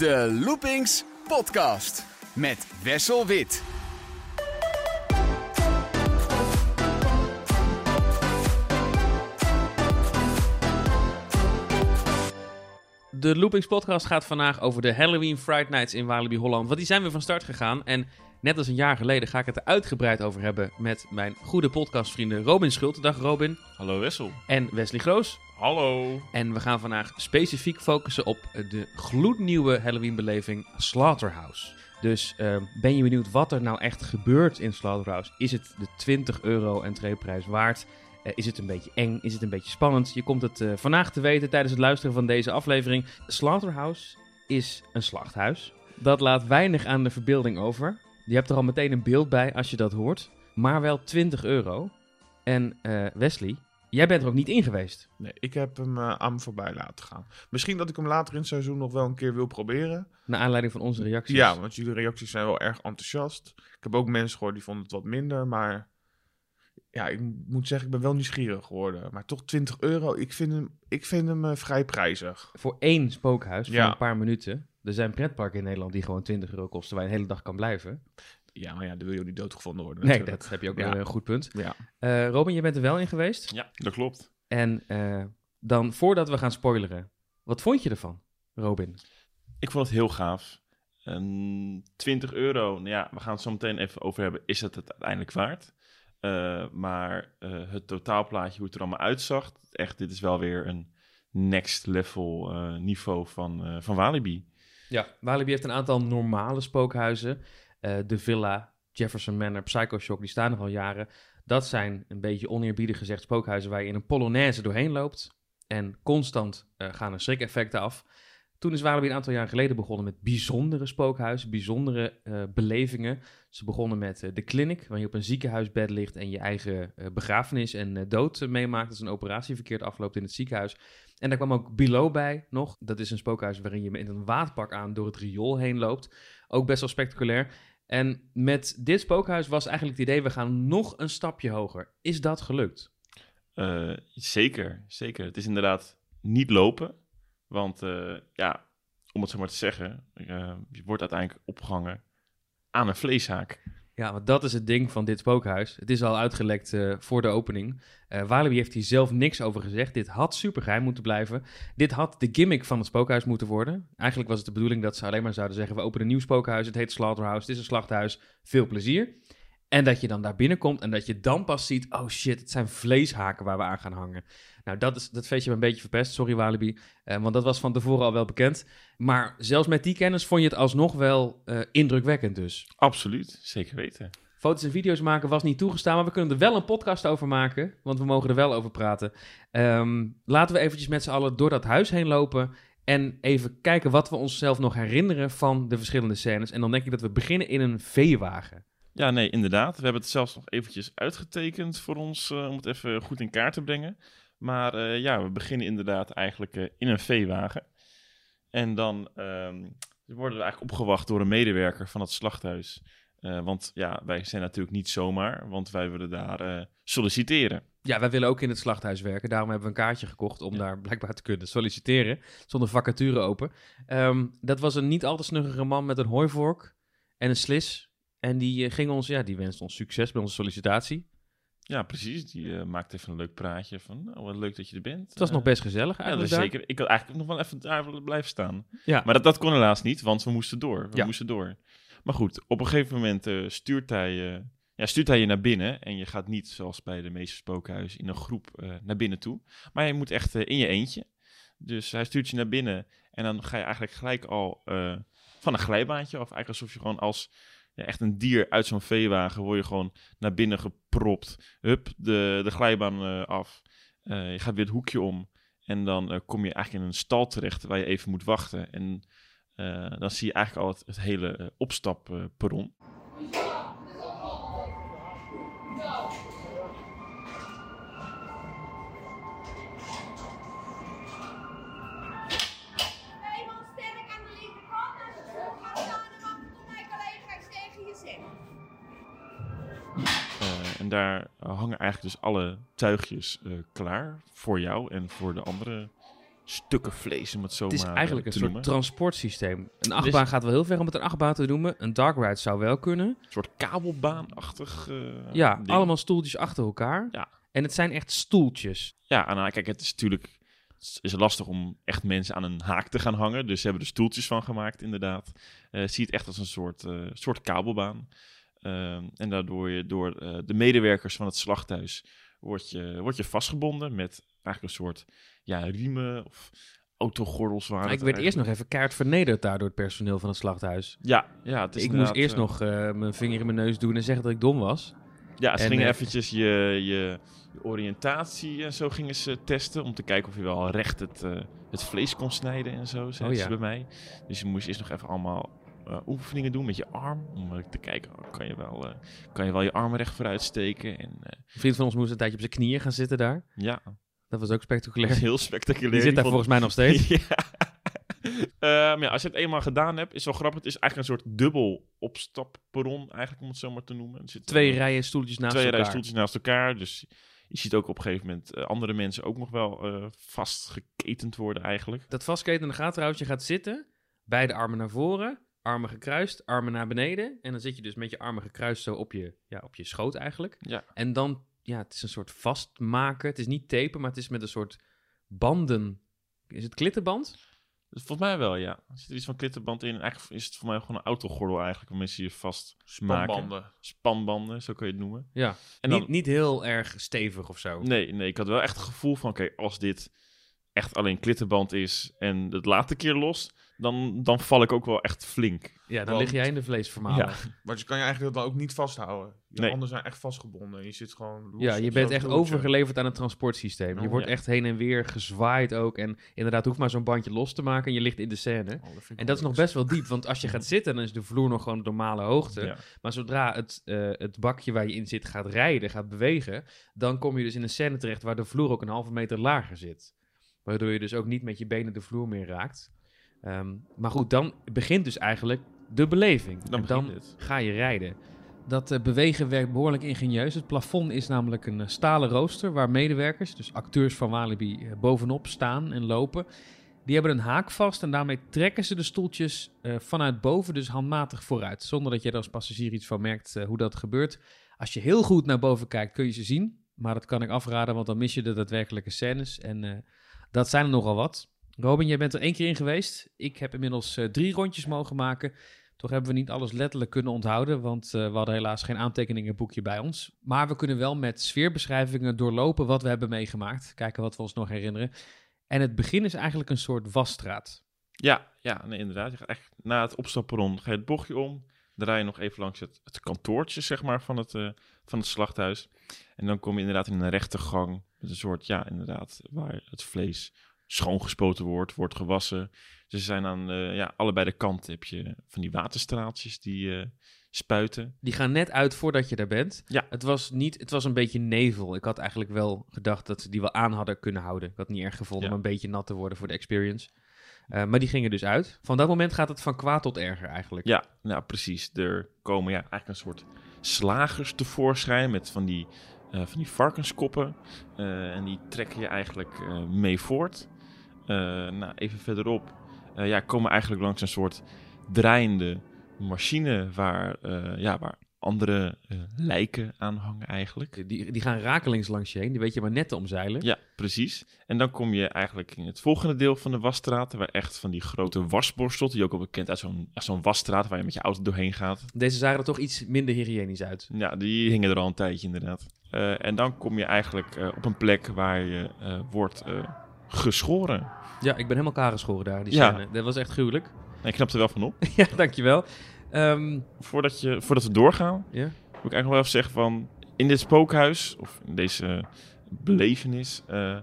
De Loopings Podcast met Wessel Wit. De Loopings podcast gaat vandaag over de Halloween Fright Nights in Walibi Holland. Want die zijn weer van start gegaan. En net als een jaar geleden ga ik het er uitgebreid over hebben met mijn goede podcastvrienden Robin Schult. Dag Robin. Hallo Wessel. En Wesley Groos. Hallo. En we gaan vandaag specifiek focussen op de gloednieuwe Halloween beleving Slaughterhouse. Dus uh, ben je benieuwd wat er nou echt gebeurt in Slaughterhouse? Is het de 20 euro entreeprijs waard? Uh, is het een beetje eng? Is het een beetje spannend? Je komt het uh, vandaag te weten tijdens het luisteren van deze aflevering. Slaughterhouse is een slachthuis. Dat laat weinig aan de verbeelding over. Je hebt er al meteen een beeld bij als je dat hoort. Maar wel 20 euro. En uh, Wesley, jij bent er ook niet in geweest. Nee, ik heb hem uh, aan me voorbij laten gaan. Misschien dat ik hem later in het seizoen nog wel een keer wil proberen. Naar aanleiding van onze reacties. Ja, want jullie reacties zijn wel erg enthousiast. Ik heb ook mensen gehoord die vonden het wat minder, maar ja, ik moet zeggen, ik ben wel nieuwsgierig geworden. Maar toch 20 euro, ik vind hem, ik vind hem uh, vrij prijzig. Voor één spookhuis, voor ja. een paar minuten. Er zijn pretparken in Nederland die gewoon 20 euro kosten, waar je een hele dag kan blijven. Ja, maar ja, dan wil je ook niet doodgevonden worden. Nee, natuurlijk. dat heb je ook ja. een goed punt. Ja. Uh, Robin, je bent er wel in geweest. Ja, dat klopt. En uh, dan, voordat we gaan spoileren, wat vond je ervan, Robin? Ik vond het heel gaaf. Um, 20 euro, nou ja, we gaan het zo meteen even over hebben. Is het het uiteindelijk waard? Uh, maar uh, het totaalplaatje, hoe het er allemaal uitzag, echt, dit is wel weer een next level uh, niveau van, van Walibi. Ja, Walibi heeft een aantal normale spookhuizen. de Villa, Jefferson Manor, Psycho Shock, die staan er al jaren. Dat zijn een beetje oneerbiedig gezegd spookhuizen waar je in een polonaise doorheen loopt. En constant gaan er schrikeffecten af. Toen is Walibi een aantal jaar geleden begonnen met bijzondere spookhuizen, bijzondere uh, belevingen. Ze begonnen met de clinic, waar je op een ziekenhuisbed ligt en je eigen begrafenis en dood meemaakt als een operatie verkeerd afloopt in het ziekenhuis. En daar kwam ook Below bij nog. Dat is een spookhuis waarin je met een waterpak aan door het riool heen loopt. Ook best wel spectaculair. En met dit spookhuis was eigenlijk het idee, we gaan nog een stapje hoger. Is dat gelukt? zeker, zeker. Het is inderdaad niet lopen. Want uh, ja, om het zo maar te zeggen, uh, je wordt uiteindelijk opgehangen aan een vleeshaak. Ja, want dat is het ding van dit spookhuis. Het is al uitgelekt uh, voor de opening. Uh, Walibi heeft hier zelf niks over gezegd. Dit had super geheim moeten blijven. Dit had de gimmick van het spookhuis moeten worden. Eigenlijk was het de bedoeling dat ze alleen maar zouden zeggen... we openen een nieuw spookhuis, het heet Slaughterhouse, het is een slachthuis. Veel plezier. En dat je dan daar binnenkomt en dat je dan pas ziet... oh shit, het zijn vleeshaken waar we aan gaan hangen. Nou, dat, is, dat feestje me een beetje verpest. Sorry, Walibi. Uh, want dat was van tevoren al wel bekend. Maar zelfs met die kennis vond je het alsnog wel uh, indrukwekkend dus. Absoluut, zeker weten. Foto's en video's maken was niet toegestaan, maar we kunnen er wel een podcast over maken. Want we mogen er wel over praten. Um, laten we eventjes met z'n allen door dat huis heen lopen... En even kijken wat we onszelf nog herinneren van de verschillende scènes. En dan denk ik dat we beginnen in een veewagen. Ja, nee, inderdaad. We hebben het zelfs nog eventjes uitgetekend voor ons, uh, om het even goed in kaart te brengen. Maar uh, ja, we beginnen inderdaad eigenlijk uh, in een veewagen. En dan um, worden we eigenlijk opgewacht door een medewerker van het slachthuis. Uh, want ja, wij zijn natuurlijk niet zomaar, want wij willen daar solliciteren. Ja, wij willen ook in het slachthuis werken. Daarom hebben we een kaartje gekocht om ja. daar blijkbaar te kunnen solliciteren. Zonder vacature open. Um, dat was een niet al te snuggere man met een hooivork en een slis. En die ging ons, ja, die wenst ons succes bij onze sollicitatie. Ja, precies. Die uh, maakt even een leuk praatje van, oh, wat leuk dat je er bent. Het was uh, nog best gezellig Ja, dat is zeker. Ik had eigenlijk nog wel even daar blijven staan. Ja. Maar dat, dat kon helaas niet, want we moesten door. We ja. moesten door. Maar goed, op een gegeven moment uh, stuurt, hij, ja, stuurt hij je naar binnen. En je gaat niet, zoals bij de meeste spookhuizen, in een groep naar binnen toe. Maar je moet echt in je eentje. Dus hij stuurt je naar binnen. En dan ga je eigenlijk gelijk al van een glijbaantje af. Eigenlijk alsof je gewoon als echt een dier uit zo'n veewagen word je gewoon naar binnen gepropt. Hup, de, de glijbaan uh, af. Uh, je gaat weer het hoekje om. En dan uh, kom je eigenlijk in een stal terecht waar je even moet wachten. En dan zie je eigenlijk al het, het hele opstapperron. Daar hangen eigenlijk dus alle tuigjes uh, klaar voor jou en voor de andere stukken vlees, om het zo Het is maar, eh, eigenlijk een soort transportsysteem. Een achtbaan gaat wel heel ver om het een achtbaan te noemen. Een dark ride zou wel kunnen. Een soort kabelbaanachtig eh, Ja, ding. allemaal stoeltjes achter elkaar. Ja. En het zijn echt stoeltjes. Ja, en nou, kijk, het is natuurlijk het is lastig om echt mensen aan een haak te gaan hangen. Dus ze hebben er stoeltjes van gemaakt, inderdaad. Eh zie het echt als een soort, eh, soort kabelbaan. Ehm, en daardoor je door eh, de medewerkers van het slachthuis word je, word je vastgebonden met eigenlijk een soort ja, riemen of autogordels. Waren ik het werd eerst nog even kaart vernederd daar door het personeel van het slachthuis. Ja, ja het is ik moest eerst eh, nog eh, mijn vinger in mijn neus doen en zeggen dat ik dom was. Ja, ze En, gingen eventjes je, je, je oriëntatie en zo gingen ze testen. Om te kijken of je wel recht het, het vlees kon snijden en zo, zeiden Oh, ze ja. bij mij. Dus je moest eerst nog even allemaal eh, oefeningen doen met je arm. Om eh, te kijken, oh, kan, je wel, eh, kan je wel je arm recht vooruit steken. En Een vriend van ons moest een tijdje op zijn knieën gaan zitten daar. ja, Dat was ook spectaculair. heel spectaculair. Die zit daar vond- volgens mij nog steeds. ja. Ehm, ja, als je het eenmaal gedaan hebt, is wel grappig. Het is eigenlijk een soort dubbel opstapperron, eigenlijk om het zo maar te noemen. Er zitten Twee rijen stoeltjes naast twee elkaar. rijen stoeltjes naast elkaar. Dus je ziet ook op een gegeven moment andere mensen ook nog wel vastgeketend worden eigenlijk. Dat vastketenen gaat trouwens, je gaat zitten, beide armen naar voren, armen gekruist, armen naar beneden. En dan zit je dus met je armen gekruist zo op je, ja, op je schoot eigenlijk. Ja. En dan, ja, het is een soort vastmaken. Het is niet tapen, maar het is met een soort banden. Is het klittenband? Volgens mij wel, ja. Er zit er iets van klittenband in. Eigenlijk is het voor mij gewoon een autogordel eigenlijk, om mensen je vast maken. Spanbanden. Spanbanden, zo kun je het noemen. Ja. En dan, niet, niet heel erg stevig of zo. Nee, nee, ik had wel echt het gevoel van, oké, als dit echt alleen klittenband is en het laatste keer los, dan, dan val ik ook wel echt flink. Ja, dan Want- lig jij in de vleesvermalen. Ja. Maar je kan je eigenlijk dan ook niet vasthouden. Je Nee. handen zijn echt vastgebonden. Je zit gewoon los Ja, je bent echt overgeleverd aan het transportsysteem. Je Oh, wordt ja. echt heen en weer gezwaaid ook. En inderdaad, hoeft maar zo'n bandje los te maken en je ligt in de scène. Oh, dat En dat is nog best wel diep, want als je gaat zitten, dan is de vloer nog gewoon de normale hoogte. Ja. Maar zodra het, eh, het bakje waar je in zit gaat rijden, gaat bewegen, dan kom je dus in een scène terecht waar de vloer ook een halve meter lager zit. Waardoor je dus ook niet met je benen de vloer meer raakt. Ehm, maar goed, dan begint dus eigenlijk de beleving. Dan En ga je rijden. Dat eh, bewegen werkt behoorlijk ingenieus. Het plafond is namelijk een eh, stalen rooster waar medewerkers, dus acteurs van Walibi, eh, bovenop staan en lopen. Die hebben een haak vast en daarmee trekken ze de stoeltjes vanuit boven dus handmatig vooruit. Zonder dat je er als passagier iets van merkt hoe dat gebeurt. Als je heel goed naar boven kijkt kun je ze zien. Maar dat kan ik afraden, want dan mis je de daadwerkelijke scènes. En dat zijn er nogal wat. Robin, jij bent er één keer in geweest. Ik heb inmiddels eh, drie rondjes mogen maken. Toch hebben we niet alles letterlijk kunnen onthouden, want eh, we hadden helaas geen aantekeningenboekje bij ons. Maar we kunnen wel met sfeerbeschrijvingen doorlopen wat we hebben meegemaakt. Kijken wat we ons nog herinneren. En het begin is eigenlijk een soort wasstraat. Ja, ja inderdaad. Je gaat echt na het opstapperron ga je het bochtje om. Draai je nog even langs het, het kantoortje zeg maar, van, het, eh, van het slachthuis. En dan kom je inderdaad in een rechte gang. Met een soort, ja, inderdaad, waar het vlees schoongespoten wordt, wordt gewassen. Ze zijn aan eh, ja, allebei de kanten heb je van die waterstraaltjes die eh, spuiten. Die gaan net uit voordat je daar bent. Ja. Het was, niet, het was een beetje nevel. Ik had eigenlijk wel gedacht dat ze die wel aan hadden kunnen houden. Ik had het niet erg gevonden Ja. om een beetje nat te worden voor de experience. Eh, maar die gingen dus uit. Van dat moment gaat het van kwaad tot erger eigenlijk. Ja, nou precies. Er komen ja, eigenlijk een soort slagers tevoorschijn met van die, van die varkenskoppen. En die trekken je eigenlijk mee voort. Eh, nou, even verderop eh, ja, komen eigenlijk langs een soort draaiende machine waar, eh, ja, waar andere eh, lijken aan hangen eigenlijk. Die, die gaan rakelings langs je heen. Die weet je maar net te omzeilen. Ja, precies. En dan kom je eigenlijk in het volgende deel van de wasstraat, waar echt van die grote wasborstels, die ook al bekend uit zo'n zo'n wasstraat waar je met je auto doorheen gaat. Deze zagen er toch iets minder hygiënisch uit. Ja, die hingen er al een tijdje inderdaad. En dan kom je eigenlijk op een plek waar je wordt geschoren. Ja, ik ben helemaal kaal geschoren daar, die Ja. scène. Dat was echt gruwelijk. En ik knap er wel van op. ja, dankjewel. Ehm Voordat, je, voordat we doorgaan, ja. wil ik eigenlijk wel even zeggen van... In dit spookhuis, of in deze belevenis... eh,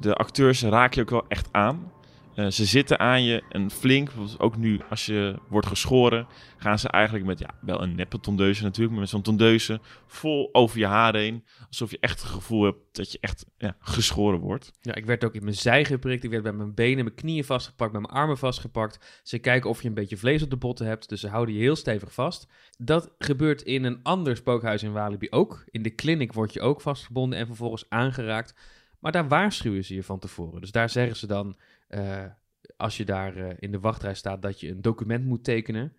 de acteurs raak je ook wel echt aan. Eh, ze zitten aan je en flink, ook nu als je wordt geschoren, gaan ze eigenlijk met, ja, wel een neppe tondeuze natuurlijk, maar met zo'n tondeuze vol over je haar heen. Alsof je echt het gevoel hebt dat je echt ja, geschoren wordt. ja, ik werd ook in mijn zij geprikt. Ik werd bij mijn benen, mijn knieën vastgepakt, bij mijn armen vastgepakt. Ze kijken of je een beetje vlees op de botten hebt, dus ze houden je heel stevig vast. Dat gebeurt in een ander spookhuis in Walibi ook. In de clinic word je ook vastgebonden en vervolgens aangeraakt. Maar daar waarschuwen ze je van tevoren. Dus daar zeggen ze dan, als je daar in de wachtrij staat, dat je een document moet tekenen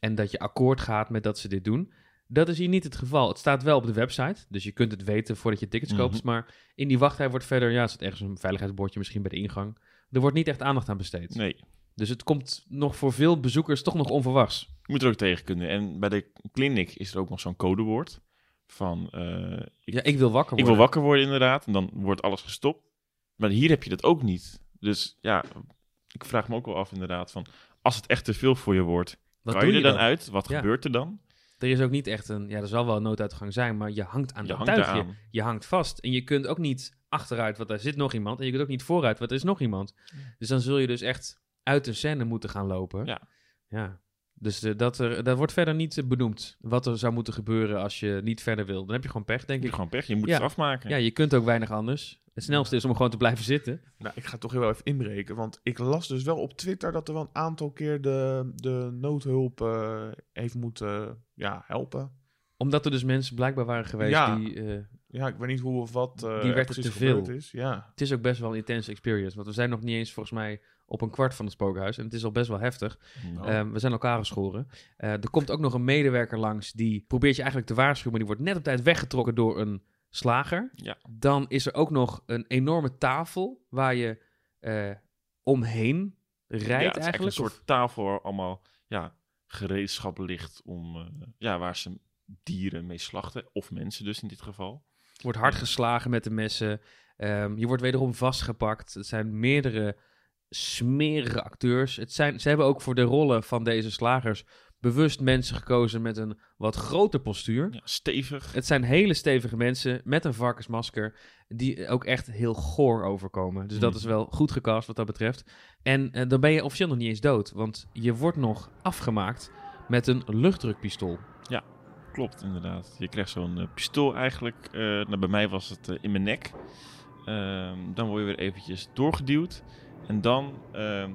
en dat je akkoord gaat met dat ze dit doen. Dat is hier niet het geval. Het staat wel op de website, dus je kunt het weten voordat je tickets koopt. Mhm. Maar in die wachtrij wordt verder, ja, er staat ergens een veiligheidsbordje misschien bij de ingang. Er wordt niet echt aandacht aan besteed. Nee, Dus het komt nog voor veel bezoekers toch nog onverwachts. je moet er ook tegen kunnen. En bij de clinic is er ook nog zo'n codewoord van... eh, ik, Ja, ik wil wakker ik worden. wil wakker worden inderdaad, en dan wordt alles gestopt. Maar hier heb je dat ook niet. Dus ja, ik vraag me ook wel af inderdaad van... Als het echt te veel voor je wordt, Wat kan doe je je er dan uit? Wat Ja. gebeurt er dan? Er is ook niet echt een, ja, er zal wel een nooduitgang zijn, maar je hangt aan Je dat tuigje. Je hangt vast. En je kunt ook niet achteruit, want daar zit nog iemand. En je kunt ook niet vooruit, want er is nog iemand. Dus dan zul je dus echt uit de scène moeten gaan lopen. Ja. Ja. Dus eh, dat, er, dat wordt verder niet eh, benoemd. Wat er zou moeten gebeuren als je niet verder wil. Dan heb je gewoon pech, denk Je ik. hebt gewoon pech, je moet Ja. het afmaken. Ja, je kunt ook weinig anders. Het snelste is om gewoon te blijven zitten. Nou, ik ga toch heel even inbreken. Want ik las dus wel op Twitter dat er wel een aantal keer de, de noodhulp eh, heeft moeten ja, helpen. Omdat er dus mensen blijkbaar waren geweest Ja. die... eh, Ja, ik weet niet hoe of wat eh, Die er werd precies te veel. is. Ja. het is ook best wel een intense experience. Want we zijn nog niet eens volgens mij op een kwart van het spookhuis. En het is al best wel heftig. Nou, Ehm, we zijn elkaar geschoren. Eh, er komt ook nog een medewerker langs die probeert je eigenlijk te waarschuwen, maar die wordt net op tijd weggetrokken door een slager. Ja. Dan is er ook nog een enorme tafel waar je eh, omheen rijdt ja, het is echt eigenlijk. een soort tafel waar allemaal ja, gereedschap ligt om, eh, ja, waar ze dieren mee slachten. Of mensen dus in dit geval. wordt hard geslagen met de messen. Ehm, je wordt wederom vastgepakt. Het zijn meerdere smerige acteurs. Het zijn, ze hebben ook voor de rollen van deze slagers bewust mensen gekozen met een wat groter postuur. Ja, stevig. Het zijn hele stevige mensen met een varkensmasker die ook echt heel goor overkomen. Dus dat Mhm. is wel goed gecast wat dat betreft. En eh, dan ben je officieel nog niet eens dood, want je wordt nog afgemaakt met een luchtdrukpistool. Klopt, inderdaad. Je krijgt zo'n eh, pistool eigenlijk. eh, nou, bij mij was het in mijn nek. Ehm, dan word je weer eventjes doorgeduwd. En dan ehm,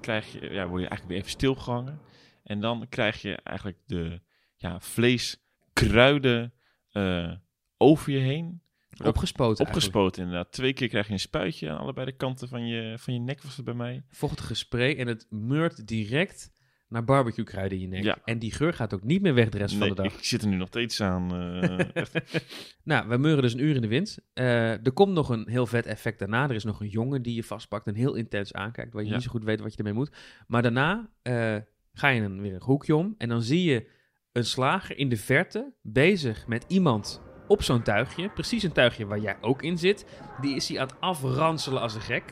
krijg je, ja, word je eigenlijk weer even stilgehangen. En dan krijg je eigenlijk de ja, vleeskruiden eh, over je heen. Opgespoten. Opgespoten inderdaad. Twee keer krijg je een spuitje aan allebei de kanten van je, van je nek was het bij mij. Vochtige spray en het meurt direct naar barbecue kruiden in je nek. Ja. En die geur gaat ook niet meer weg de rest Nee, van de dag. ik zit er nu nog steeds aan. eh. Nou, we meuren dus een uur in de wind. Eh, er komt nog een heel vet effect daarna. Er is nog een jongen die je vastpakt en heel intens aankijkt, waar je Ja. niet zo goed weet wat je ermee moet. Maar daarna ga je dan weer een hoekje om en dan zie je een slager in de verte bezig met iemand op zo'n tuigje. Precies een tuigje waar jij ook in zit. Die is hij aan het afranselen als een gek.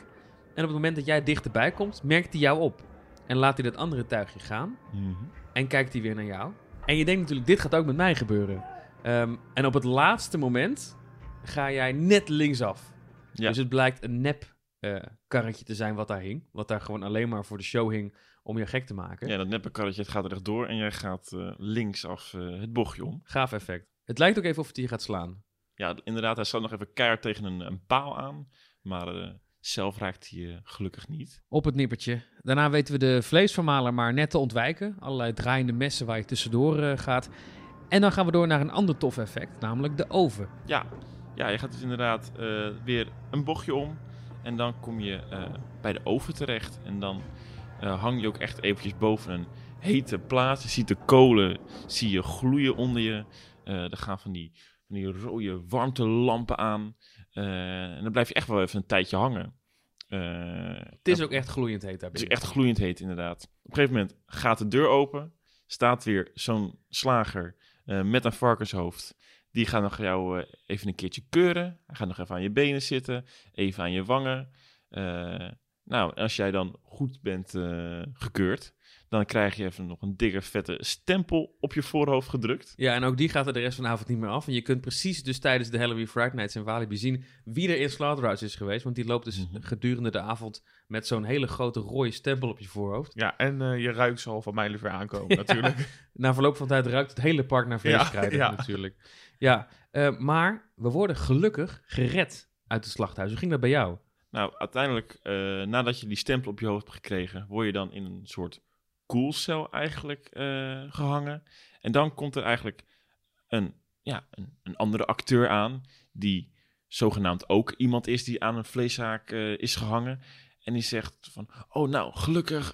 En op het moment dat jij dichterbij komt, merkt hij jou op. En laat hij dat andere tuigje gaan. Mhm. En kijkt hij weer naar jou. En je denkt natuurlijk, dit gaat ook met mij gebeuren. Ehm, en op het laatste moment ga jij net linksaf. Ja. Dus het blijkt een nep eh, karretje te zijn wat daar hing. Wat daar gewoon alleen maar voor de show hing om je gek te maken. Ja, dat neppe karretje het gaat er rechtdoor en jij gaat eh, linksaf eh, het bochtje om. Gaaf effect. Het lijkt ook even of het je gaat slaan. Ja, inderdaad, hij staat nog even keihard tegen een, een paal aan. Maar eh, zelf raakt hij gelukkig niet. Op het nippertje. Daarna weten we de vleesvermaler maar net te ontwijken. Allerlei draaiende messen waar je tussendoor gaat. En dan gaan we door naar een ander tof effect, namelijk de oven. Ja, ja je gaat dus inderdaad weer een bochtje om. En dan kom je bij de oven terecht. En dan eh, hang je ook echt eventjes boven een hete plaat. Je ziet de kolen zie je gloeien onder je. Eh er gaan van die, van die rode warmtelampen aan. Eh, en dan blijf je echt wel even een tijdje hangen. Het is ook echt gloeiend heet daar Het is echt gloeiend heet, inderdaad. Op een gegeven moment gaat de deur open. Staat weer zo'n slager met een varkenshoofd. Die gaat nog jou even een keertje keuren. Hij gaat nog even aan je benen zitten. Even aan je wangen. Nou, als jij dan goed bent eh, gekeurd. Dan krijg je even nog een dikke vette stempel op je voorhoofd gedrukt. Ja, en ook die gaat er de rest van de avond niet meer af. En je kunt precies dus tijdens de Halloween Friday Nights in Walibi zien wie er in Slaughterhouse is geweest. Want die loopt dus Mhm. gedurende de avond met zo'n hele grote rode stempel op je voorhoofd. Ja, en eh, je ruikt ze al van mijlen ver aankomen natuurlijk. Na verloop van tijd ruikt het hele park naar Ja, vleeskruiden ja. natuurlijk. Ja, eh, maar we worden gelukkig gered uit het slachthuis. Hoe ging dat bij jou? Nou, uiteindelijk, eh, nadat je die stempel op je hoofd hebt gekregen, word je dan in een soort koelcel eigenlijk eh, gehangen. En dan komt er eigenlijk een, ja, een, een andere acteur aan, die zogenaamd ook iemand is die aan een vleeszaak eh, is gehangen. En die zegt van, oh nou, gelukkig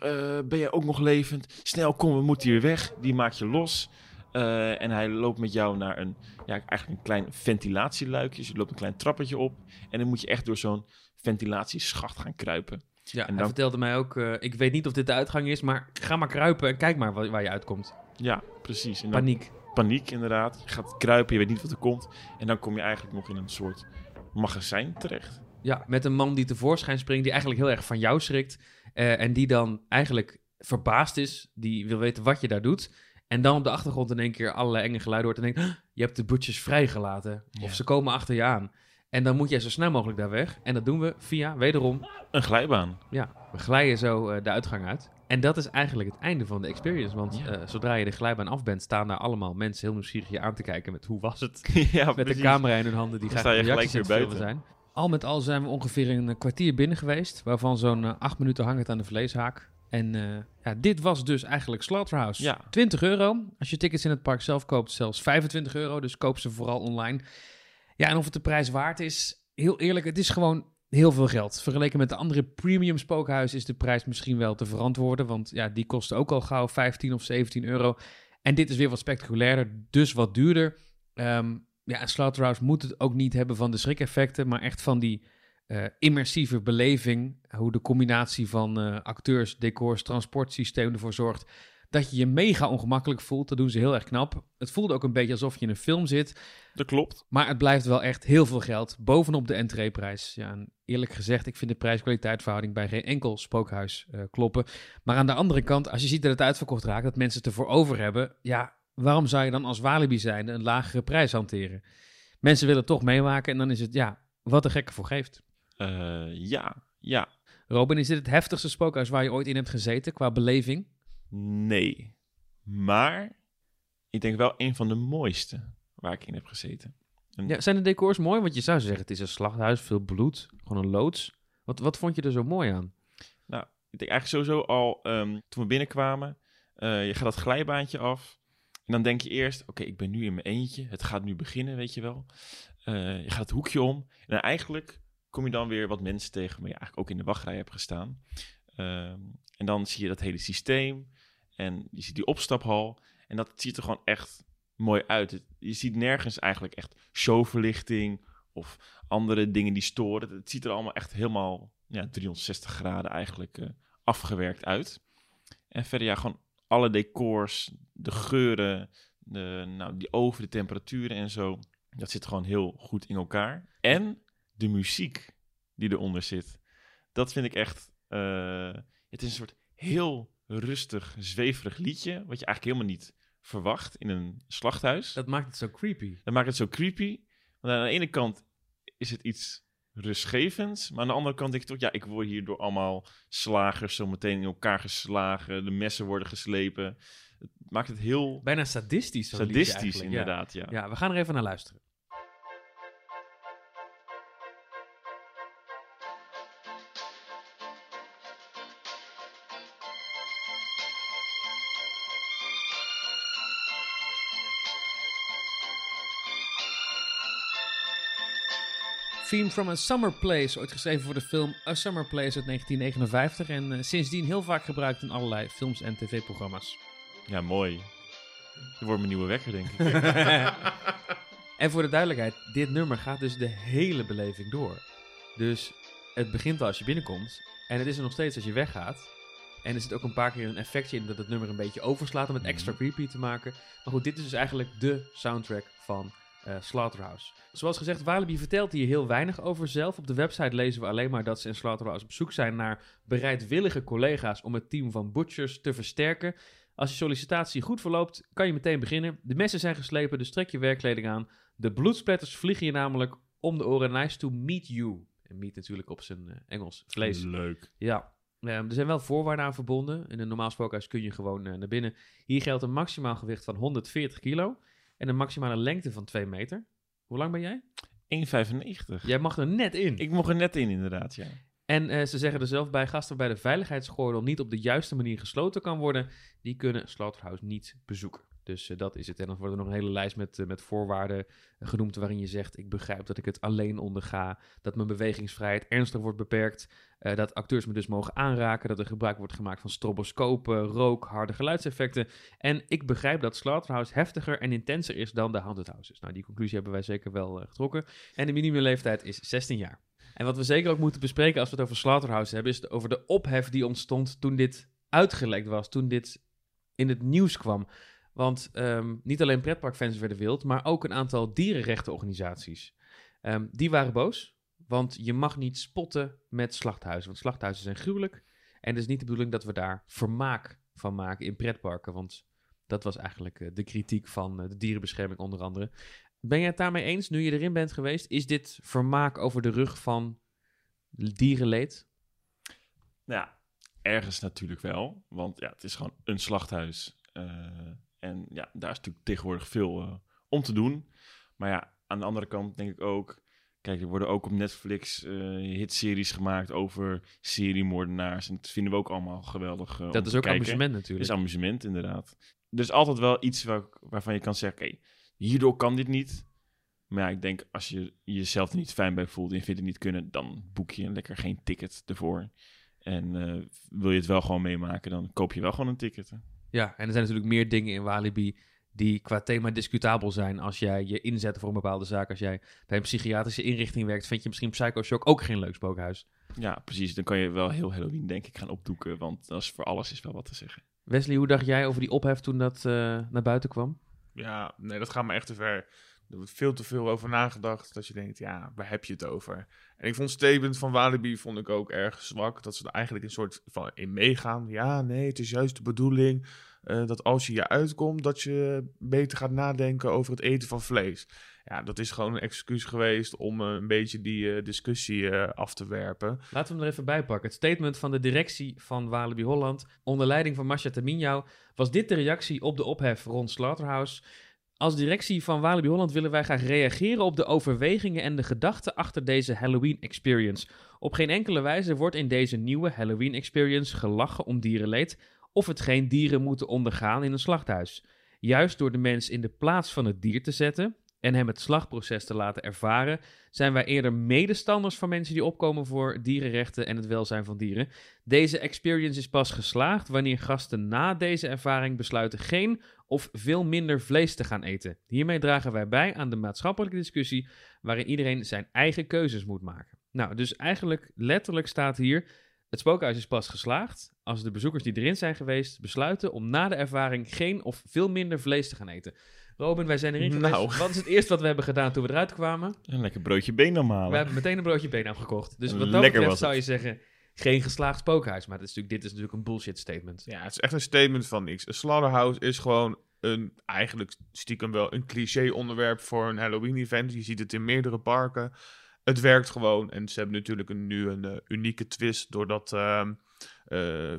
ben je ook nog levend. Snel, kom, we moeten hier weg. Die maak je los. Uh, en hij loopt met jou naar een, ja, eigenlijk een klein ventilatieluikje. Dus je loopt een klein trappetje op. En dan moet je echt door zo'n ventilatieschacht gaan kruipen. Ja, en hij vertelde mij ook, uh, ik weet niet of dit de uitgang is, maar ga maar kruipen en kijk maar waar, waar je uitkomt. Ja, precies. En dan, paniek. Paniek, inderdaad. Je gaat kruipen, je weet niet wat er komt. En dan kom je eigenlijk nog in een soort magazijn terecht. Ja, met een man die tevoorschijn springt, die eigenlijk heel erg van jou schrikt. Uh, en die dan eigenlijk verbaasd is, die wil weten wat je daar doet. En dan op de achtergrond in één keer allerlei enge geluiden hoort en denkt, je hebt de butchers vrijgelaten. Of ze komen achter je aan. En dan moet jij zo snel mogelijk daar weg. En dat doen we via, wederom... Een glijbaan. Ja, we glijden zo uh, de uitgang uit. En dat is eigenlijk het einde van de experience. Want uh, zodra je de glijbaan af bent, staan daar allemaal mensen heel nieuwsgierig je aan te kijken met hoe was het? ja, met precies. de camera in hun handen die Dan graag reacties weer buiten. zijn. Al met al zijn we ongeveer een kwartier binnen geweest. Waarvan zo'n uh, acht minuten hangend aan de vleeshaak. En uh, ja, dit was dus eigenlijk Slaughterhouse. Ja. 20 euro. Als je tickets in het park zelf koopt, zelfs 25 euro. Dus koop ze vooral online. Ja, en of het de prijs waard is, heel eerlijk, het is gewoon heel veel geld. Vergeleken met de andere premium spookhuizen is de prijs misschien wel te verantwoorden. Want ja, die kosten ook al gauw 15 of 17 euro. En dit is weer wat spectaculairder, dus wat duurder. Um, ja, en Slaughterhouse moet het ook niet hebben van de schrikeffecten, maar echt van die uh, immersieve beleving. Hoe de combinatie van uh, acteurs, decors, transportsysteem ervoor zorgt dat je je mega ongemakkelijk voelt. Dat doen ze heel erg knap. Het voelde ook een beetje alsof je in een film zit. Dat klopt. Maar het blijft wel echt heel veel geld bovenop de entreeprijs. Ja, en eerlijk gezegd, ik vind de prijs-kwaliteitverhouding bij geen enkel spookhuis uh, kloppen. Maar aan de andere kant, als je ziet dat het uitverkocht raakt, dat mensen het ervoor over hebben, ja, waarom zou je dan als Walibi zijnde een lagere prijs hanteren? Mensen willen toch meemaken en dan is het, ja, wat de gekke voor geeft. Uh, ja, ja. Robin, is dit het heftigste spookhuis waar je ooit in hebt gezeten qua beleving? Nee. Maar ik denk wel een van de mooiste waar ik in heb gezeten. En Ja, zijn de decors mooi? Want je zou zeggen, het is een slachthuis, veel bloed, gewoon een loods. Wat, wat vond je er zo mooi aan? Nou, ik denk eigenlijk sowieso al um, toen we binnenkwamen, uh, je gaat dat glijbaantje af. En dan denk je eerst, oké, okay, ik ben nu in mijn eentje. Het gaat nu beginnen, weet je wel. Uh, je gaat het hoekje om. En eigenlijk kom je dan weer wat mensen tegen, maar je eigenlijk ook in de wachtrij hebt gestaan. Um, en dan zie je dat hele systeem. En je ziet die opstaphal. En dat ziet er gewoon echt mooi uit. Je ziet nergens eigenlijk echt showverlichting of andere dingen die storen. Het ziet er allemaal echt helemaal ja, 360 graden eigenlijk uh, afgewerkt uit. En verder ja, gewoon alle decors, de geuren, de, nou, die oven, de temperaturen en zo. Dat zit gewoon heel goed in elkaar. En de muziek die eronder zit. Dat vind ik echt... Uh, het is een soort heel rustig, zweverig liedje, wat je eigenlijk helemaal niet verwacht in een slachthuis. Dat maakt het zo creepy. Dat maakt het zo creepy. Want aan de ene kant is het iets rustgevends, maar aan de andere kant denk ik toch, ja, ik word hier door allemaal slagers zo meteen in elkaar geslagen, de messen worden geslepen. Het maakt het heel... Bijna sadistisch. Sadistisch, inderdaad, ja. ja. Ja, we gaan er even naar luisteren. Theme from a Summer Place, ooit geschreven voor de film A Summer Place uit 1959 en uh, sindsdien heel vaak gebruikt in allerlei films en tv-programma's. Ja, mooi. Dat wordt mijn nieuwe wekker, denk ik. en voor de duidelijkheid, dit nummer gaat dus de hele beleving door. Dus het begint al als je binnenkomt en het is er nog steeds als je weggaat. En er zit ook een paar keer een effectje in dat het nummer een beetje overslaat om het extra creepy te maken. Maar goed, dit is dus eigenlijk de soundtrack van uh, Slaughterhouse. Zoals gezegd, Walibi vertelt hier heel weinig over zelf. Op de website lezen we alleen maar dat ze in Slaughterhouse op zoek zijn naar bereidwillige collega's om het team van Butchers te versterken. Als je sollicitatie goed verloopt, kan je meteen beginnen. De messen zijn geslepen, dus trek je werkkleding aan. De bloedsplatters vliegen je namelijk om de oren. Nice to meet you. En meet natuurlijk op zijn uh, Engels vlees. Leuk. Ja. Um, er zijn wel voorwaarden aan verbonden. In een normaal spookhuis kun je gewoon uh, naar binnen. Hier geldt een maximaal gewicht van 140 kilo. En een maximale lengte van 2 meter. Hoe lang ben jij? 1,95. Jij mag er net in. Ik mocht er net in, inderdaad, ja. En uh, ze zeggen er zelf bij, gasten waarbij de veiligheidsgordel niet op de juiste manier gesloten kan worden, die kunnen Slaughterhouse niet bezoeken. Dus dat is het. En dan wordt er nog een hele lijst met, met voorwaarden genoemd waarin je zegt: Ik begrijp dat ik het alleen onderga, dat mijn bewegingsvrijheid ernstig wordt beperkt, dat acteurs me dus mogen aanraken, dat er gebruik wordt gemaakt van stroboscopen, rook, harde geluidseffecten. En ik begrijp dat Slaughterhouse heftiger en intenser is dan de Haunted Houses. Nou, die conclusie hebben wij zeker wel getrokken. En de minimumleeftijd is 16 jaar. En wat we zeker ook moeten bespreken als we het over Slaughterhouse hebben, is over de ophef die ontstond toen dit uitgelekt was, toen dit in het nieuws kwam. Want ehm, niet alleen pretparkfans werden wild, maar ook een aantal dierenrechtenorganisaties. Um, die waren boos, want je mag niet spotten met slachthuizen. Want slachthuizen zijn gruwelijk. En het is niet de bedoeling dat we daar vermaak van maken in pretparken. Want dat was eigenlijk eh, de kritiek van eh, de dierenbescherming onder andere. Ben je het daarmee eens, nu je erin bent geweest? Is dit vermaak over de rug van dierenleed? Nou, ergens natuurlijk wel. Want ja, het is gewoon een slachthuis. Uh, en ja, daar is natuurlijk tegenwoordig veel uh, om te doen. Maar ja, aan de andere kant denk ik ook... Kijk, er worden ook op Netflix uh, hitseries gemaakt over seriemoordenaars. En dat vinden we ook allemaal geweldig. dat is ook amusement natuurlijk. Dat is amusement, inderdaad. Er is altijd wel iets waar, waarvan je kan zeggen... Oké, hierdoor kan dit niet. Maar ja, ik denk als je jezelf er niet fijn bij voelt en je vindt het niet kunnen, dan boek je lekker geen ticket ervoor. En uh, wil je het wel gewoon meemaken, dan koop je wel gewoon een ticket. Hè? Ja, en er zijn natuurlijk meer dingen in Walibi die qua thema discutabel zijn als jij je inzet voor een bepaalde zaak. Als jij bij een psychiatrische inrichting werkt, vind je misschien Psycho Shock ook geen leuk spookhuis. Ja, precies. Dan kan je wel heel Halloween denk ik gaan opdoeken, want dat is voor alles is wel wat te zeggen. Wesley, hoe dacht jij over die ophef toen dat uh, naar buiten kwam? Ja, nee, dat gaat me echt te ver. Er wordt veel te veel over nagedacht. Dat je denkt, ja, waar heb je het over? En ik vond statement van Walibi vond ik ook erg zwak. Dat ze er eigenlijk een soort van in meegaan. Ja, nee, het is juist de bedoeling uh, dat als je je uitkomt, dat je beter gaat nadenken over het eten van vlees. Ja, dat is gewoon een excuus geweest om uh, een beetje die uh, discussie af te werpen. Laten we hem er even bij pakken. Het statement van de directie van Walibi Holland, onder leiding van Masha Taminjau, was dit de reactie op de ophef rond Slaughterhouse. Als directie van Walibi Holland willen wij graag reageren op de overwegingen en de gedachten achter deze Halloween experience. Op geen enkele wijze wordt in deze nieuwe Halloween experience gelachen om dierenleed of hetgeen dieren moeten ondergaan in een slachthuis. Juist door de mens in de plaats van het dier te zetten en hem het slagproces te laten ervaren, zijn wij eerder medestanders van mensen die opkomen voor dierenrechten en het welzijn van dieren. Deze experience is pas geslaagd wanneer gasten na deze ervaring besluiten geen of veel minder vlees te gaan eten. Hiermee dragen wij bij aan de maatschappelijke discussie waarin iedereen zijn eigen keuzes moet maken. Nou, dus eigenlijk letterlijk staat hier: het spookhuis is pas geslaagd als de bezoekers die erin zijn geweest besluiten om na de ervaring geen of veel minder vlees te gaan eten. Robin, wij zijn erin geweest. Nou. Wat is het eerste wat we hebben gedaan toen we eruit kwamen? Een lekker broodje benam halen. We hebben meteen een broodje benam gekocht. Dus wat dat lekker betreft zou je zeggen, geen geslaagd spookhuis. Maar dit is, natuurlijk, dit is natuurlijk een bullshit statement. Ja, het is echt een statement van niks. Een slaughterhouse is gewoon een, eigenlijk stiekem wel een cliché onderwerp voor een Halloween event. Je ziet het in meerdere parken. Het werkt gewoon. En ze hebben natuurlijk een, nu een uh, unieke twist door dat uh, uh,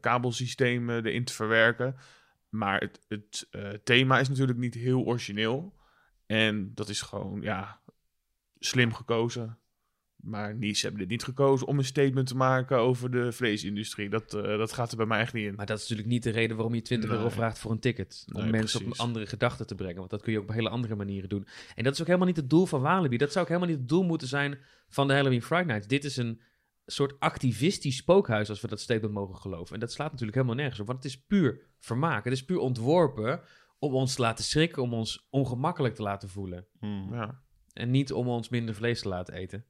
kabelsysteem erin te verwerken. Maar het, het thema is natuurlijk niet heel origineel. En dat is gewoon, ja, slim gekozen. Maar niet, ze hebben dit niet gekozen om een statement te maken over de vleesindustrie. Dat, uh, dat gaat er bij mij echt niet in. Maar dat is natuurlijk niet de reden waarom je 20 euro vraagt voor een ticket. Om nee, mensen precies. op een andere gedachte te brengen. Want dat kun je ook op hele andere manieren doen. En dat is ook helemaal niet het doel van Walibi. Dat zou ook helemaal niet het doel moeten zijn van de Halloween Friday Night. Dit is een soort activistisch spookhuis, als we dat statement mogen geloven. En dat slaat natuurlijk helemaal nergens op. Want het is puur vermaak. Het is puur ontworpen om ons te laten schrikken. Om ons ongemakkelijk te laten voelen. Hmm. Ja. En niet om ons minder vlees te laten eten.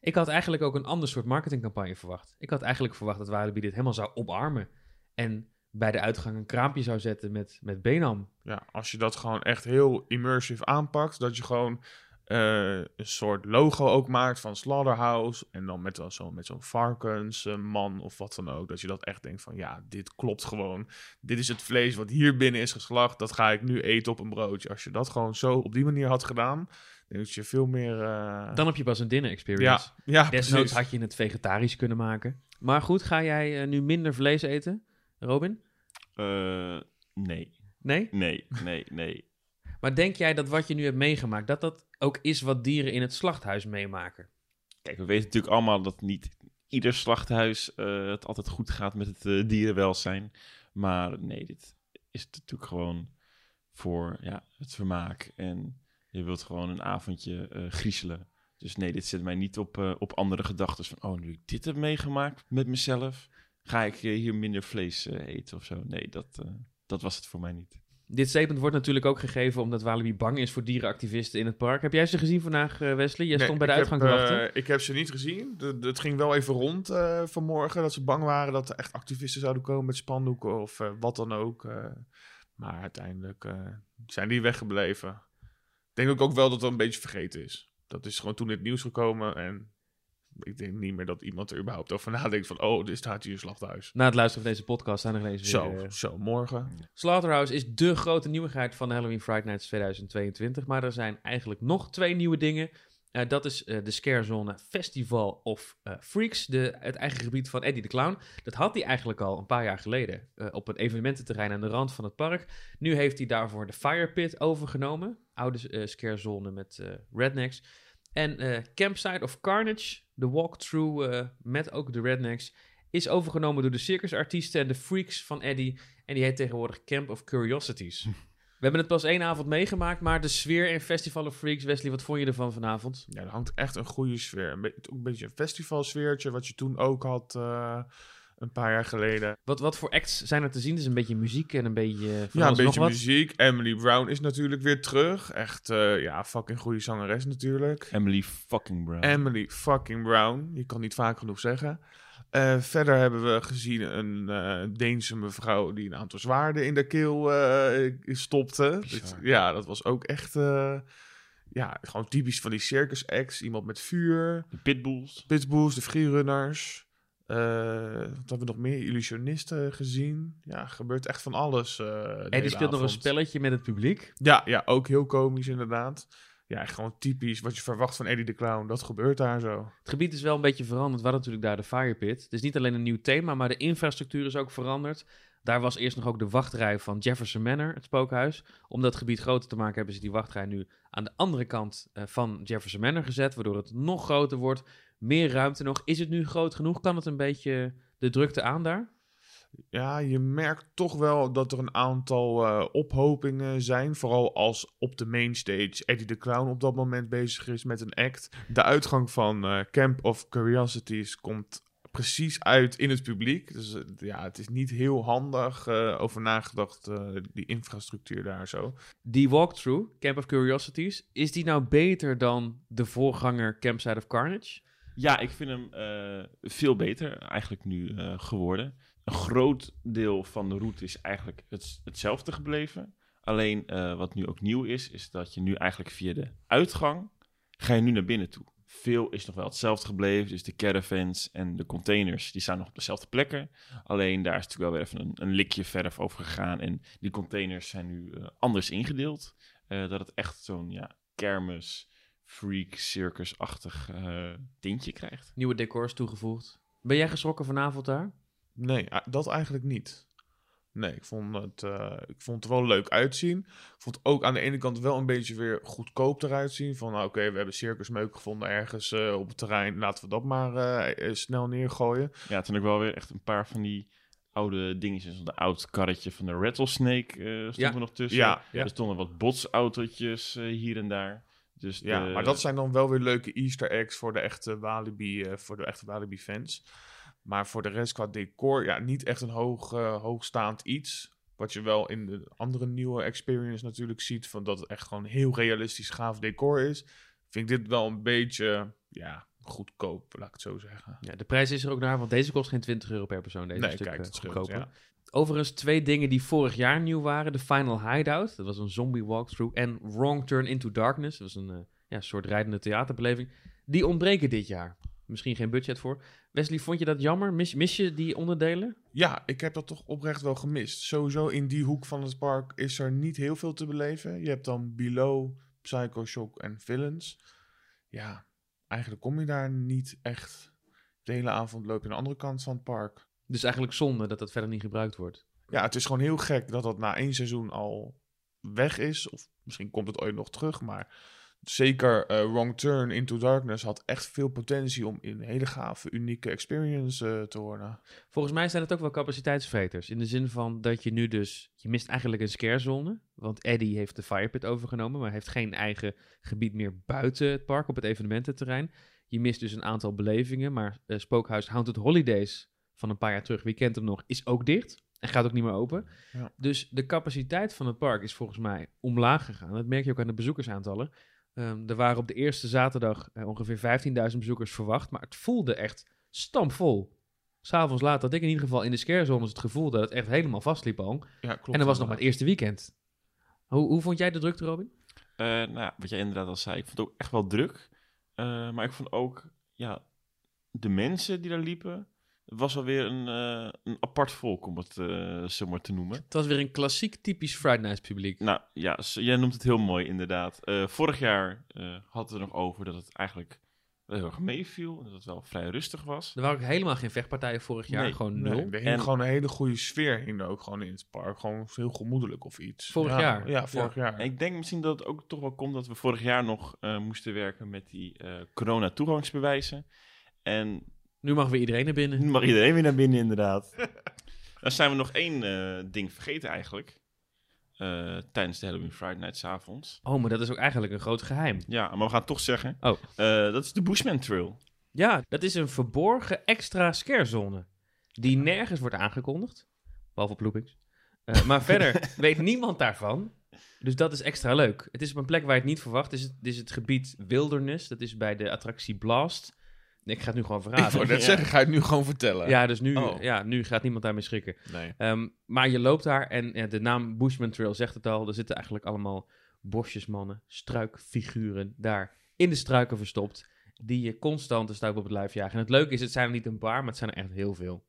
Ik had eigenlijk ook een ander soort marketingcampagne verwacht. Ik had eigenlijk verwacht dat Walibi dit helemaal zou omarmen. En bij de uitgang een kraampje zou zetten met, met Benam. Ja, als je dat gewoon echt heel immersive aanpakt. Dat je gewoon uh, een soort logo ook maakt van Slaughterhouse. En dan met, zo, met zo'n varkensman uh, of wat dan ook. Dat je dat echt denkt van ja, dit klopt gewoon. Dit is het vlees wat hier binnen is geslacht. Dat ga ik nu eten op een broodje. Als je dat gewoon zo op die manier had gedaan dat je veel meer... Uh... Dan heb je pas een dinner experience. Ja, ja Desnoods had je het vegetarisch kunnen maken. Maar goed, ga jij uh, nu minder vlees eten, Robin? Uh, nee. Nee? Nee, nee, nee. Maar denk jij dat wat je nu hebt meegemaakt, dat dat ook is wat dieren in het slachthuis meemaken? Kijk, we weten natuurlijk allemaal dat niet ieder slachthuis het altijd goed gaat met het dierenwelzijn. Maar nee, dit is natuurlijk gewoon voor ja, het vermaak. En je wilt gewoon een avondje uh, griezelen. Dus nee, dit zet mij niet op, op andere gedachten. Van, oh, nu ik dit heb meegemaakt met mezelf, ga ik hier minder vlees eten of zo. Nee, dat, dat was het voor mij niet. Dit statement wordt natuurlijk ook gegeven omdat Walibi bang is voor dierenactivisten in het park. Heb jij ze gezien vandaag, eh, Wesley? Jij stond bij de uitgang te wachten. Uh, ik heb ze niet gezien. het ging wel even rond uh, vanmorgen dat ze bang waren dat er echt activisten zouden komen met spandoeken of wat dan ook. maar uiteindelijk zijn die weggebleven. Ik denk ook wel dat het een beetje vergeten is. Dat is gewoon toen het nieuws gekomen en ik denk niet meer dat iemand er überhaupt over nadenkt van... oh, dit staat hier een slachthuis. Na het luisteren van deze podcast zijn er ineens Zo, weer, uh, zo, morgen. Slaughterhouse is de grote nieuwigheid van Halloween Friday Nights 2022. Maar er zijn eigenlijk nog twee nieuwe dingen. Uh, dat is uh, de Scarezone Festival of Freaks, de, het eigen gebied van Eddie de Clown. Dat had hij eigenlijk al een paar jaar geleden op een evenemententerrein aan de rand van het park. Nu heeft hij daarvoor de Fire Pit overgenomen. Oude Scarezone met rednecks. En Campsite of Carnage, de walkthrough uh, met ook de Rednecks is overgenomen door de circusartiesten en de freaks van Eddie. En die heet tegenwoordig Camp of Curiosities. We hebben het pas één avond meegemaakt, maar de sfeer in Festival of Freaks, Wesley, wat vond je ervan vanavond? Ja, er hangt echt een goede sfeer. Een, be een beetje een festivalsfeertje, wat je toen ook had. Uh, een paar jaar geleden. Wat, wat voor acts zijn er te zien? Is een beetje muziek en een beetje. ja, een beetje muziek. Emily Brown is natuurlijk weer terug. Echt, uh, ja, fucking goede zangeres natuurlijk. Emily fucking Brown. Emily fucking Brown. Je kan niet vaak genoeg zeggen. Uh, verder hebben we gezien een uh, Deense mevrouw die een aantal zwaarden in de keel stopte. Dus, ja, dat was ook echt. ja, gewoon typisch van die circus acts. Iemand met vuur. De pitbulls. Pitbulls, de freerunners. Uh, wat hebben we nog meer? Illusionisten gezien. Ja, gebeurt echt van alles. Uh, en die speelt nog een spelletje met het publiek. Ja, ja, ook heel komisch inderdaad. Ja, gewoon typisch wat je verwacht van Eddie de Clown. Dat gebeurt daar zo. Het gebied is wel een beetje veranderd. We hadden natuurlijk daar de Fire Pit. Het is niet alleen een nieuw thema, maar de infrastructuur is ook veranderd. Daar was eerst nog ook de wachtrij van Jefferson Manor, het spookhuis. Om dat gebied groter te maken hebben ze die wachtrij nu aan de andere kant uh, van Jefferson Manor gezet. Waardoor het nog groter wordt meer ruimte nog. Is het nu groot genoeg? Kan het een beetje de drukte aan daar? Ja, je merkt toch wel dat er een aantal uh, ophopingen zijn. Vooral als op de mainstage Eddie the Clown op dat moment bezig is met een act. De uitgang van uh, Camp of Curiosities komt precies uit in het publiek. Dus uh, ja, het is niet heel handig over nagedacht, die infrastructuur daar zo. Die walkthrough, Camp of Curiosities, is die nou beter dan de voorganger Campsite of Carnage? Ja, ik vind hem uh, veel beter eigenlijk nu uh, geworden. Een groot deel van de route is eigenlijk het, hetzelfde gebleven. Alleen uh, wat nu ook nieuw is, is dat je nu eigenlijk via de uitgang ga je nu naar binnen toe. Veel is nog wel hetzelfde gebleven. Dus de caravans en de containers, die staan nog op dezelfde plekken. Alleen daar is natuurlijk wel weer even een, een likje verf over gegaan. En die containers zijn nu anders ingedeeld. dat het echt zo'n ja, kermis freak circus-achtig uh, tintje krijgt. Nieuwe decors toegevoegd. Ben jij geschrokken vanavond daar? Nee, dat eigenlijk niet. Nee, ik vond, het, uh, ik vond het wel leuk uitzien. Ik vond het ook aan de ene kant wel een beetje weer goedkoop eruit zien. Van nou, oké, we hebben circusmeuk gevonden ergens uh, op het terrein. Laten we dat maar snel neergooien. Ja, toen ik wel weer echt een paar van die oude dingetjes. Een oud karretje van de Rattlesnake stond ja. er nog tussen. Ja, ja. Er stonden wat botsautootjes hier en daar. Dus ja, maar dat zijn dan wel weer leuke Easter eggs voor de echte Walibi, uh, voor de echte Walibi fans. Maar voor de rest qua decor, ja, niet echt een hoog, uh, hoogstaand iets. Wat je wel in de andere nieuwe experience natuurlijk ziet, van dat het echt gewoon heel realistisch gaaf decor is. Vind ik dit wel een beetje, ja, goedkoop, laat ik het zo zeggen. Ja, de prijs is er ook naar, want deze kost geen 20 euro per persoon. Deze nee, stuk kijk, het goedkoper. ja. Overigens twee dingen die vorig jaar nieuw waren. De Final Hideout, dat was een zombie walkthrough. En Wrong Turn into Darkness, dat was een uh, ja, soort rijdende theaterbeleving. Die ontbreken dit jaar. Misschien geen budget voor. Wesley, vond je dat jammer? Mis, mis je die onderdelen? Ja, ik heb dat toch oprecht wel gemist. Sowieso in die hoek van het park is er niet heel veel te beleven. Je hebt dan Below, Psycho Shock en Villains. Ja, eigenlijk kom je daar niet echt. De hele avond loop je aan de andere kant van het park. Dus eigenlijk zonde dat dat verder niet gebruikt wordt. Ja, het is gewoon heel gek dat dat na één seizoen al weg is. Of misschien komt het ooit nog terug, maar zeker uh, Wrong Turn Into Darkness had echt veel potentie om in een hele gave, unieke experience uh, te worden. Volgens mij zijn het ook wel capaciteitsveters. In de zin van dat je nu dus, je mist eigenlijk een scarezone. Want Eddie heeft de Firepit overgenomen, maar heeft geen eigen gebied meer buiten het park op het evenemententerrein. Je mist dus een aantal belevingen, maar uh, Spookhuis Haunted Holidays van een paar jaar terug, wie kent hem nog, is ook dicht. En gaat ook niet meer open. Ja. Dus de capaciteit van het park is volgens mij omlaag gegaan. Dat merk je ook aan de bezoekersaantallen. Um, er waren op de eerste zaterdag uh, ongeveer 15.000 bezoekers verwacht, maar het voelde echt stampvol. S'avonds laat had ik in ieder geval in de scarezones het gevoel dat het echt helemaal vastliep al. Ja, klopt. En dat was nog maar het eerste weekend. Hoe, hoe vond jij de drukte, Robin? Uh, nou ja, wat jij inderdaad al zei, ik vond het ook echt wel druk. Uh, maar ik vond ook, ja, de mensen die daar liepen, was alweer een, uh, een apart volk, om het uh, zo maar te noemen. Het was weer een klassiek typisch Friday Night publiek. Nou ja, jij noemt het heel mooi inderdaad. Uh, vorig jaar hadden we er nog over dat het eigenlijk heel erg meeviel. En dat het wel vrij rustig was. Er waren ook helemaal geen vechtpartijen vorig jaar, nee, gewoon nul. Nee, er hing gewoon een hele goede sfeer hing ook gewoon in het park. Gewoon heel gemoedelijk of iets. Vorig jaar? Ja, vorig jaar. ik denk misschien dat het ook toch wel komt dat we vorig jaar nog moesten werken met die corona-toegangsbewijzen. En nu mag weer iedereen naar binnen. Nu mag iedereen weer naar binnen, inderdaad. Dan zijn we nog één uh, ding vergeten eigenlijk. Uh, tijdens de Halloween Friday Night s avonds. Oh, maar dat is ook eigenlijk een groot geheim. Ja, maar we gaan het toch zeggen. Oh. Uh, dat is de Bushman Trail. Ja, dat is een verborgen extra scarezone. Die nergens wordt aangekondigd. Behalve op loopings. maar verder weet niemand daarvan. Dus dat is extra leuk. Het is op een plek waar je het niet verwacht. Het is het, het, is het gebied Wilderness. Dat is bij de attractie Blast. Ik ga het nu gewoon verraden. Ik wou net zeggen, ga je het nu gewoon vertellen? Ja, dus nu, oh. ja, nu gaat niemand daarmee schrikken. Nee. Ehm, maar je loopt daar en ja, de naam Bushman Trail zegt het al. Er zitten eigenlijk allemaal bosjesmannen, struikfiguren daar in de struiken verstopt. Die je constant de stuip op het lijf jagen. En het leuke is, het zijn er niet een paar, maar het zijn er echt heel veel.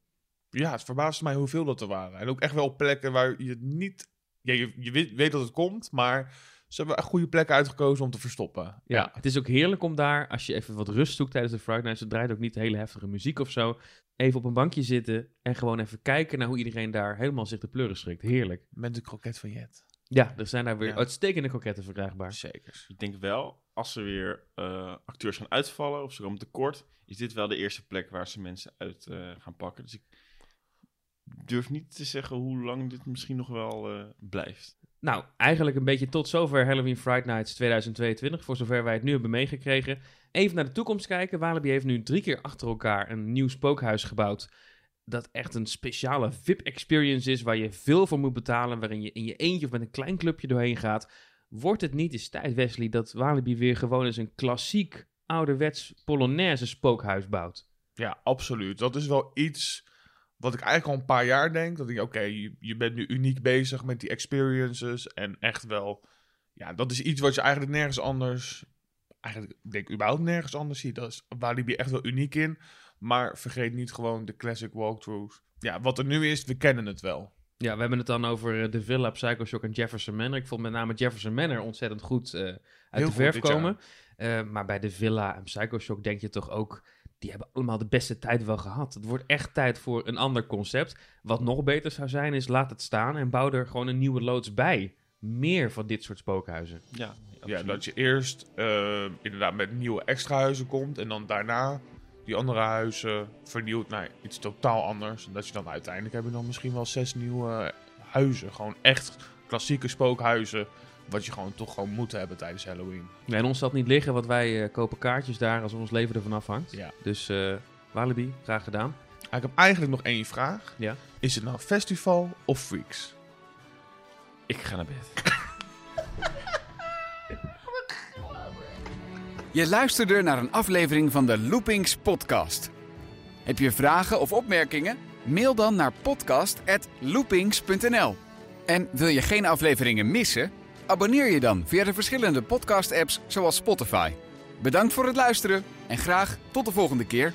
Ja, het verbaasde mij hoeveel dat er waren. En ook echt wel plekken waar je het niet... Ja, je, je weet, weet dat het komt, maar ze hebben een goede plek uitgekozen om te verstoppen. Ja, het is ook heerlijk om daar, als je even wat rust zoekt tijdens de Friday Night, ze draait ook niet hele heftige muziek of zo, even op een bankje zitten en gewoon even kijken naar hoe iedereen daar helemaal zich de pleuren schrikt. Heerlijk. Met de kroket van Jet. Ja, er zijn daar weer uitstekende kroketten verkrijgbaar. Zeker. Ik denk wel, als er weer uh, acteurs gaan uitvallen of ze komen tekort, is dit wel de eerste plek waar ze mensen uit uh, gaan pakken. Dus ik durf niet te zeggen hoe lang dit misschien nog wel uh, blijft. Nou, eigenlijk een beetje tot zover Halloween Friday Nights 2022, voor zover wij het nu hebben meegekregen. Even naar de toekomst kijken. Walibi heeft nu drie keer achter elkaar een nieuw spookhuis gebouwd. Dat echt een speciale VIP-experience is, waar je veel voor moet betalen, waarin je in je eentje of met een klein clubje doorheen gaat. Wordt het niet eens tijd, Wesley, dat Walibi weer gewoon eens een klassiek, ouderwets Polonaise spookhuis bouwt? Ja, absoluut. Dat is wel iets wat ik eigenlijk al een paar jaar denk. Dat ik, oké, je, je bent nu uniek bezig met die experiences. En echt wel, ja, dat is iets wat je eigenlijk nergens anders, eigenlijk denk ik überhaupt nergens anders ziet. Dat is, je echt wel uniek in. Maar vergeet niet gewoon de classic walkthroughs. Ja, wat er nu is, we kennen het wel. Ja, we hebben het dan over eh, de Villa, Psycho Shock en Jefferson Manor. Ik vond met name Jefferson Manor ontzettend goed uh, uit de verf komen. Uh, maar bij de Villa en Psycho Shock denk je toch ook die hebben allemaal de beste tijd wel gehad. Het wordt echt tijd voor een ander concept. Wat nog beter zou zijn, is laat het staan en bouw er gewoon een nieuwe loods bij. Meer van dit soort spookhuizen. Ja, ja dat je eerst uh, inderdaad met nieuwe extra huizen komt en dan daarna die andere huizen vernieuwt naar iets totaal anders. En dat je dan uiteindelijk heb je dan misschien wel zes nieuwe huizen. Gewoon echt klassieke spookhuizen wat je gewoon toch gewoon moet hebben tijdens Halloween. Nee, en ons zal niet liggen, want wij uh, kopen kaartjes daar als ons leven ervan afhangt. Ja. Dus uh, Walibi, graag gedaan. Ik heb eigenlijk nog één vraag. Ja. Is het nou festival of freaks? Ik ga naar bed. Je luisterde naar een aflevering van de Loopings podcast. Heb je vragen of opmerkingen? Mail dan naar podcast@loopings.nl. En wil je geen afleveringen missen? Abonneer je dan via de verschillende podcast-apps zoals Spotify. Bedankt voor het luisteren en graag tot de volgende keer.